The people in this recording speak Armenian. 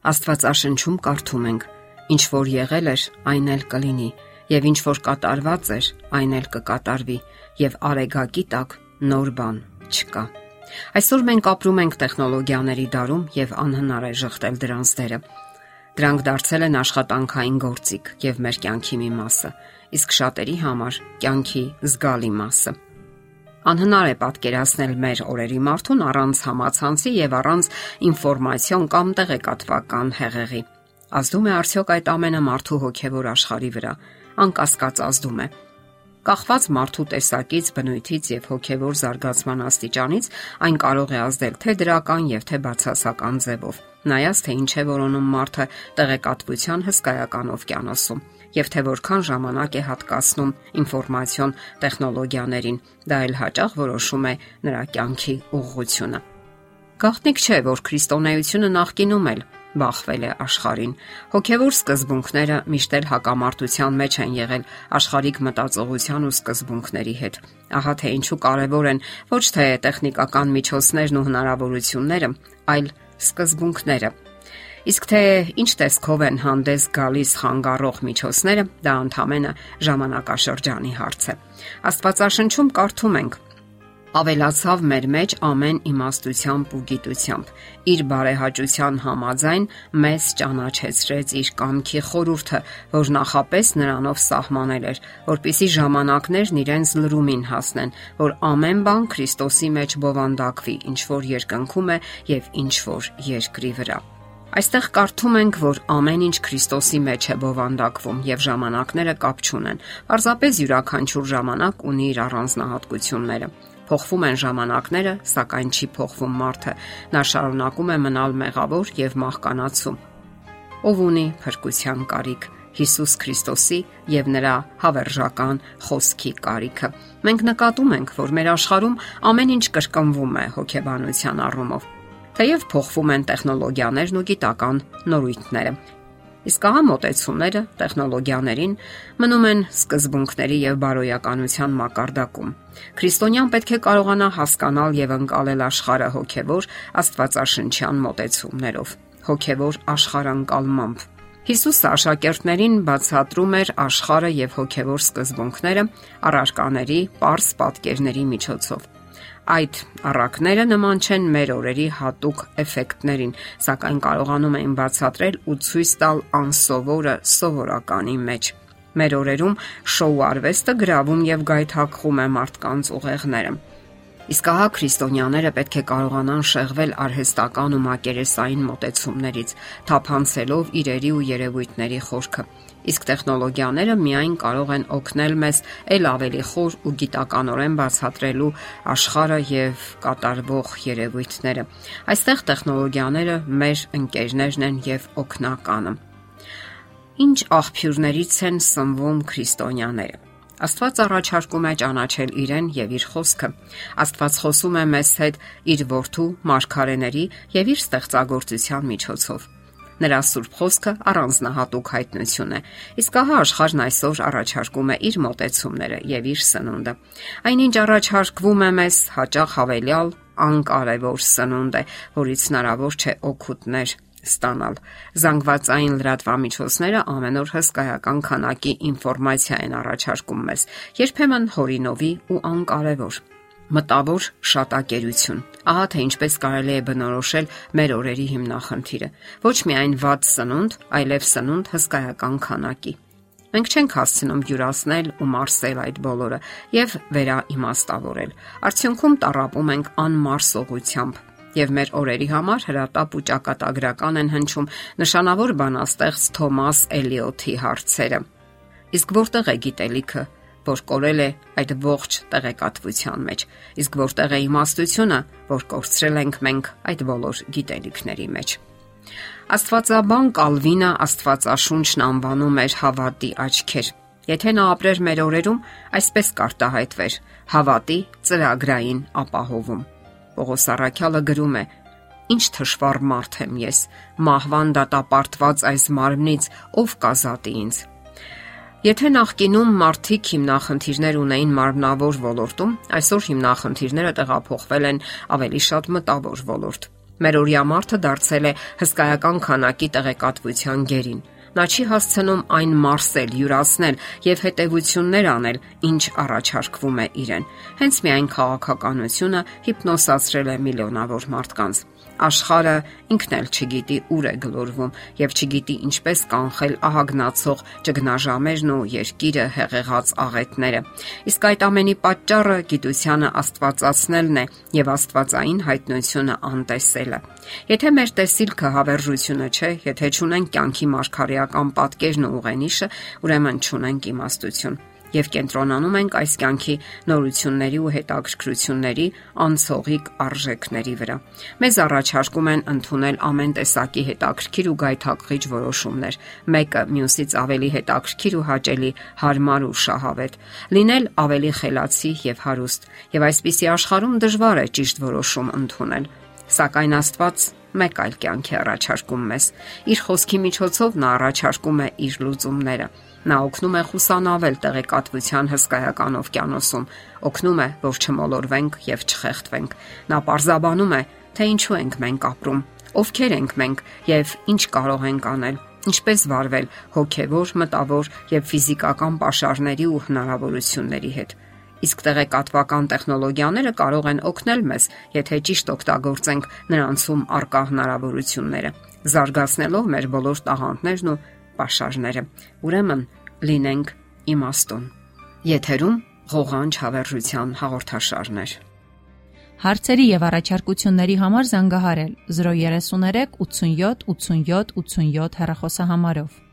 Աստվածաշնչում կարդում ենք. Ինչ որ եղել էր, այն էլ կլինի, եւ ինչ որ կատարված էր, այն էլ կկատարվի, եւ արեգակի տակ նոր բան չկա։ Այսօր մենք ապրում ենք տեխնոլոգիաների դարում եւ անհնար է շղթել դրանց դերը։ Դրանք դարձել են աշխատանքային գործիք եւ մեր կյանքի մի մասը, իսկ շատերի համար կյանքի զգալի մասը։ Անհնար է պատկերացնել մեր օրերի մարդուն առանց համացանցի եւ առանց ինֆորմացիոն կամ տեղեկատվական հեղեղի։ Ազդում է արդյոք այդ ամենը մարդու հոգեվոր աշխարհի վրա։ Անկասկած ազդում է։ Կախված մարդու տեսակից, բնույթից եւ հոգեվոր զարգացման աստիճանից այն կարող է ազդել թե դրական եւ թե բացասական ձևով։ Նայած թե ինչ է որոնում մարդը տեղեկատվության հսկայական օվկիանոսում եւ թե որքան ժամանակ է հատկացնում ինֆորմացիոն տեխնոլոգիաներին, դա էլ հաճախ որոշում է նրա կյանքի ուղղությունը։ Գաղտնիք չէ, որ քրիստոնեությունը նախկինում էլ բախվել է աշխարհին։ Հոգևոր սկզբունքները միշտ էլ հակամարտության մեջ են եղել աշխարհիկ մտածողության ու սկզբունքների հետ։ Ահա թե ինչու կարևոր են ոչ թե տեխնիկական միջոցներն ու հնարավորությունները, այլ սկզբունքները։ Իսկ թե ինչ տեսքով են հանդես գալիս խանգարող միջոցները, դա ընդհանրապես ժամանակաշրջանի հարց է։ Աստվածաշնչում կարդում ենք. ավելացավ մեր մեջ ամեն իմաստությամբ ու գիտությամբ։ Իր բարեհաճության համաձայն մեզ ճանաչեցրեց իր կամքի խորուրդը, որ նախապես նրանով սահմանել էր, որpիսի ժամանակներն իրենց լրումին հասնեն, որ ամեն բան Քրիստոսի մեջ բովանդակվի, ինչ որ երկնքում է եւ ինչ որ երկրի վրա։ Այստեղ կարդում ենք, որ ամեն ինչ Քրիստոսի մեջ է բովանդակվում եւ ժամանակները կապ չունեն։ Պարզապես յուրաքանչյուր ժամանակ ունի իր առանձնահատկությունները։ Փոխվում են ժամանակները, սակայն չի փոխվում մարդը։ Նա շարունակում է մնալ մեղավոր եւ մահկանացու։ Ով ունի փրկության կարիք Հիսուս Քրիստոսի եւ նրա հավերժական խոսքի կարիքը։ Մենք նկատում ենք, որ մեր աշխարհում ամեն ինչ կրկնվում է հոգեբանության առումով։ Թեև փոխվում են տեխնոլոգիաներն ու գիտական նորույթները, Իսկ ահա մոտեցումները տեխնոլոգիաներին մնում են սկզբունքների եւ բարոյականության մակարդակում։ Քրիստոնյան պետք է կարողանա հասկանալ եւ ընկալել աշխարհը հոգեվոր աստվածաշնչյան մոտեցումներով, հոգեվոր աշխարհանկալմամբ։ Հիսուսը աշակերտներին բացատրում էր աշխարհը եւ հոգեվոր սկզբունքները առարկաների, པարս պատկերների միջոցով Այդ առակները նման չեն մեր օրերի հատուկ էֆեկտներին, սակայն կարողանում են բացատրել ու ցույց տալ անսովորը սովորականի մեջ։ Մեր օրերում շոու արվեստը գրավում եւ գայթակղում է մարդկանց ուղեղները։ Իսկ ահա քրիստոնյաները պետք է կարողանան շեղվել արհեստական ու մակերեսային մոտեցումներից, թափանցելով իրերի ու երևույթների խորքը Իսկ տեխնոլոգիաները միայն կարող են օգնել մեզ ել ավելի խոր ու գիտականորեն բացատրելու աշխարհը եւ կատարվող երևույթները։ Այստեղ տեխնոլոգիաները մեր ընկերներն են եւ օգնականը։ Ինչ աղբյուրներից են սնվում քրիստոնյաները։ Աստված առաջարկում է ճանաչել իրեն եւ իր խոսքը։ Աստված խոսում է մեզ հետ իր որդու, մարգարեների եւ իր ստեղծագործության միջոցով Նրա սուրբ խոսքը առանձնահատուկ հայտնություն է։ Իսկ ահա աշխարհն այսօր առաջարկում է իր մտեցումները եւ իր սնունդը։ Այնինչ առաջարկվում է մեզ հաճախ հավելյալ անկարևոր սնունդ է, որից հնարավոր չէ օգուտներ ստանալ։ Զանգվածային լրատվամիջոցները ամեն օր հսկայական քանակի ինֆորմացիա են առաջարկում մեզ, երբեմն հորինովի ու անկարևոր մտավոր շատակերություն։ Ահա թե ինչպես կարելի է բնորոշել մեր օրերի հիմնախնդիրը։ Ոչ միայն վատ սնունդ, այլև սնունդ հսկայական քանակի։ Մենք չենք հասցնում յուրացնել ու մարսել այդ բոլորը եւ վերաիմաստավորել։ Արդյունքում տարապում ենք անմարսողությամբ եւ մեր օրերի համար հրատապ ու ճակատագրական են հնչում նշանավոր բանաստեղծ Թոմաս Էլիոթի հարցերը։ Իսկ որտեղ է գիտելիքը, որ կորել է այդ ողջ տեղեկատվության մեջ, իսկ որտեղ է իմաստությունը, որ կորցրել ենք մենք այդ բոլոր գիտելիքների մեջ։ Աստվածաբան Կալվինը Աստվածաշունչն անվանում էր հավատի աչքեր։ Եթե նա ապրեր մեր օրերում, այսպես կարտահայտվեր. հավատի ծրագրային ապահովում։ Պողոս Արաքյալը գրում է. Ինչ թշվառ մարդ եմ ես, մահվան դատապարտված այս մարմնից, ով կազատի ինձ։ Եթե նախկինում մարդիկ հիմնախնդիրներ ունեին մարմնավոր ոլորտում, այսօր հիմնախնդիրները տեղափոխվել են ավելի շատ մտավոր ոլորտ։ Մերօրյա մարդը դարձել է հսկայական քանակի տեղեկատվության գերին։ Նա չի հասցնում այն մարսել, յուրացնել եւ հետեւություններ անել, ինչ առաջարկվում է իրեն։ Հենց միայն քաղաքականությունը հիպնոսացրել է միլիոնավոր մարդկանց աշխարը ինքն էլ չգիտի ուր է գլորվում եւ չգիտի ինչպես կանխել ահագնացող ճգնաժամերն ու երկիրը հեղեղած աղետները։ Իսկ այդ ամենի պատճառը գիտությանը աստվածացնելն է եւ աստվածային հայտնությունը անտեսելը։ Եթե մեր տեսիլքը հավերժությունը չէ, եթե ճունենք կյանքի մարգարեական պատկերն ու ուղենիշը, ուրեմն ճունենք իմաստություն եւ կենտրոնանում ենք այս կյանքի նորությունների ու հետաքրքրությունների անցողիկ արժեքների վրա։ Մեզ առաջարկում են ընդունել ամեն տեսակի հետաքրքիր ու գայթակղիչ որոշումներ, մեկը մյուսից ավելի հետաքրքիր ու հաճելի, հարմար ու շահավետ, լինել ավելի խելացի եւ հարուստ։ Եվ այսպիսի աշխարհում դժվար է ճիշտ որոշում ընդունել։ Սակայն Աստված մեկ այլ կյանքի առաջարկում մեզ։ Իր խոսքի միջոցով նա առաջարկում է իր լուծումները Նա օգնում է խուսանավել տեղեկատվության հսկայական օվկիանոսում, օգնում է, որ չմոլորվենք եւ չխեղդվենք։ Նա parzabանում է, թե ինչու ենք մենք ապրում, ովքեր ենք մենք եւ ինչ կարող ենք անել ինչպես վարվել հոգևոր, մտավոր եւ ֆիզիկական ապաշարների ու հնարավորությունների հետ։ Իսկ տեղեկատվական տեխնոլոգիաները կարող են օգնել մեզ, եթե ճիշտ օգտագործենք նրանցում արկա հնարավորությունները, զարգացնելով մեր բոլոր տաղանդներն ու ապաշարները։ Ուրեմն լինենք իմաստուն։ Եթերում ղողանջ հավերժության հաղորդաշարներ։ Հարցերի եւ առաջարկությունների համար զանգահարել 033 87 87 87 հեռախոսահամարով։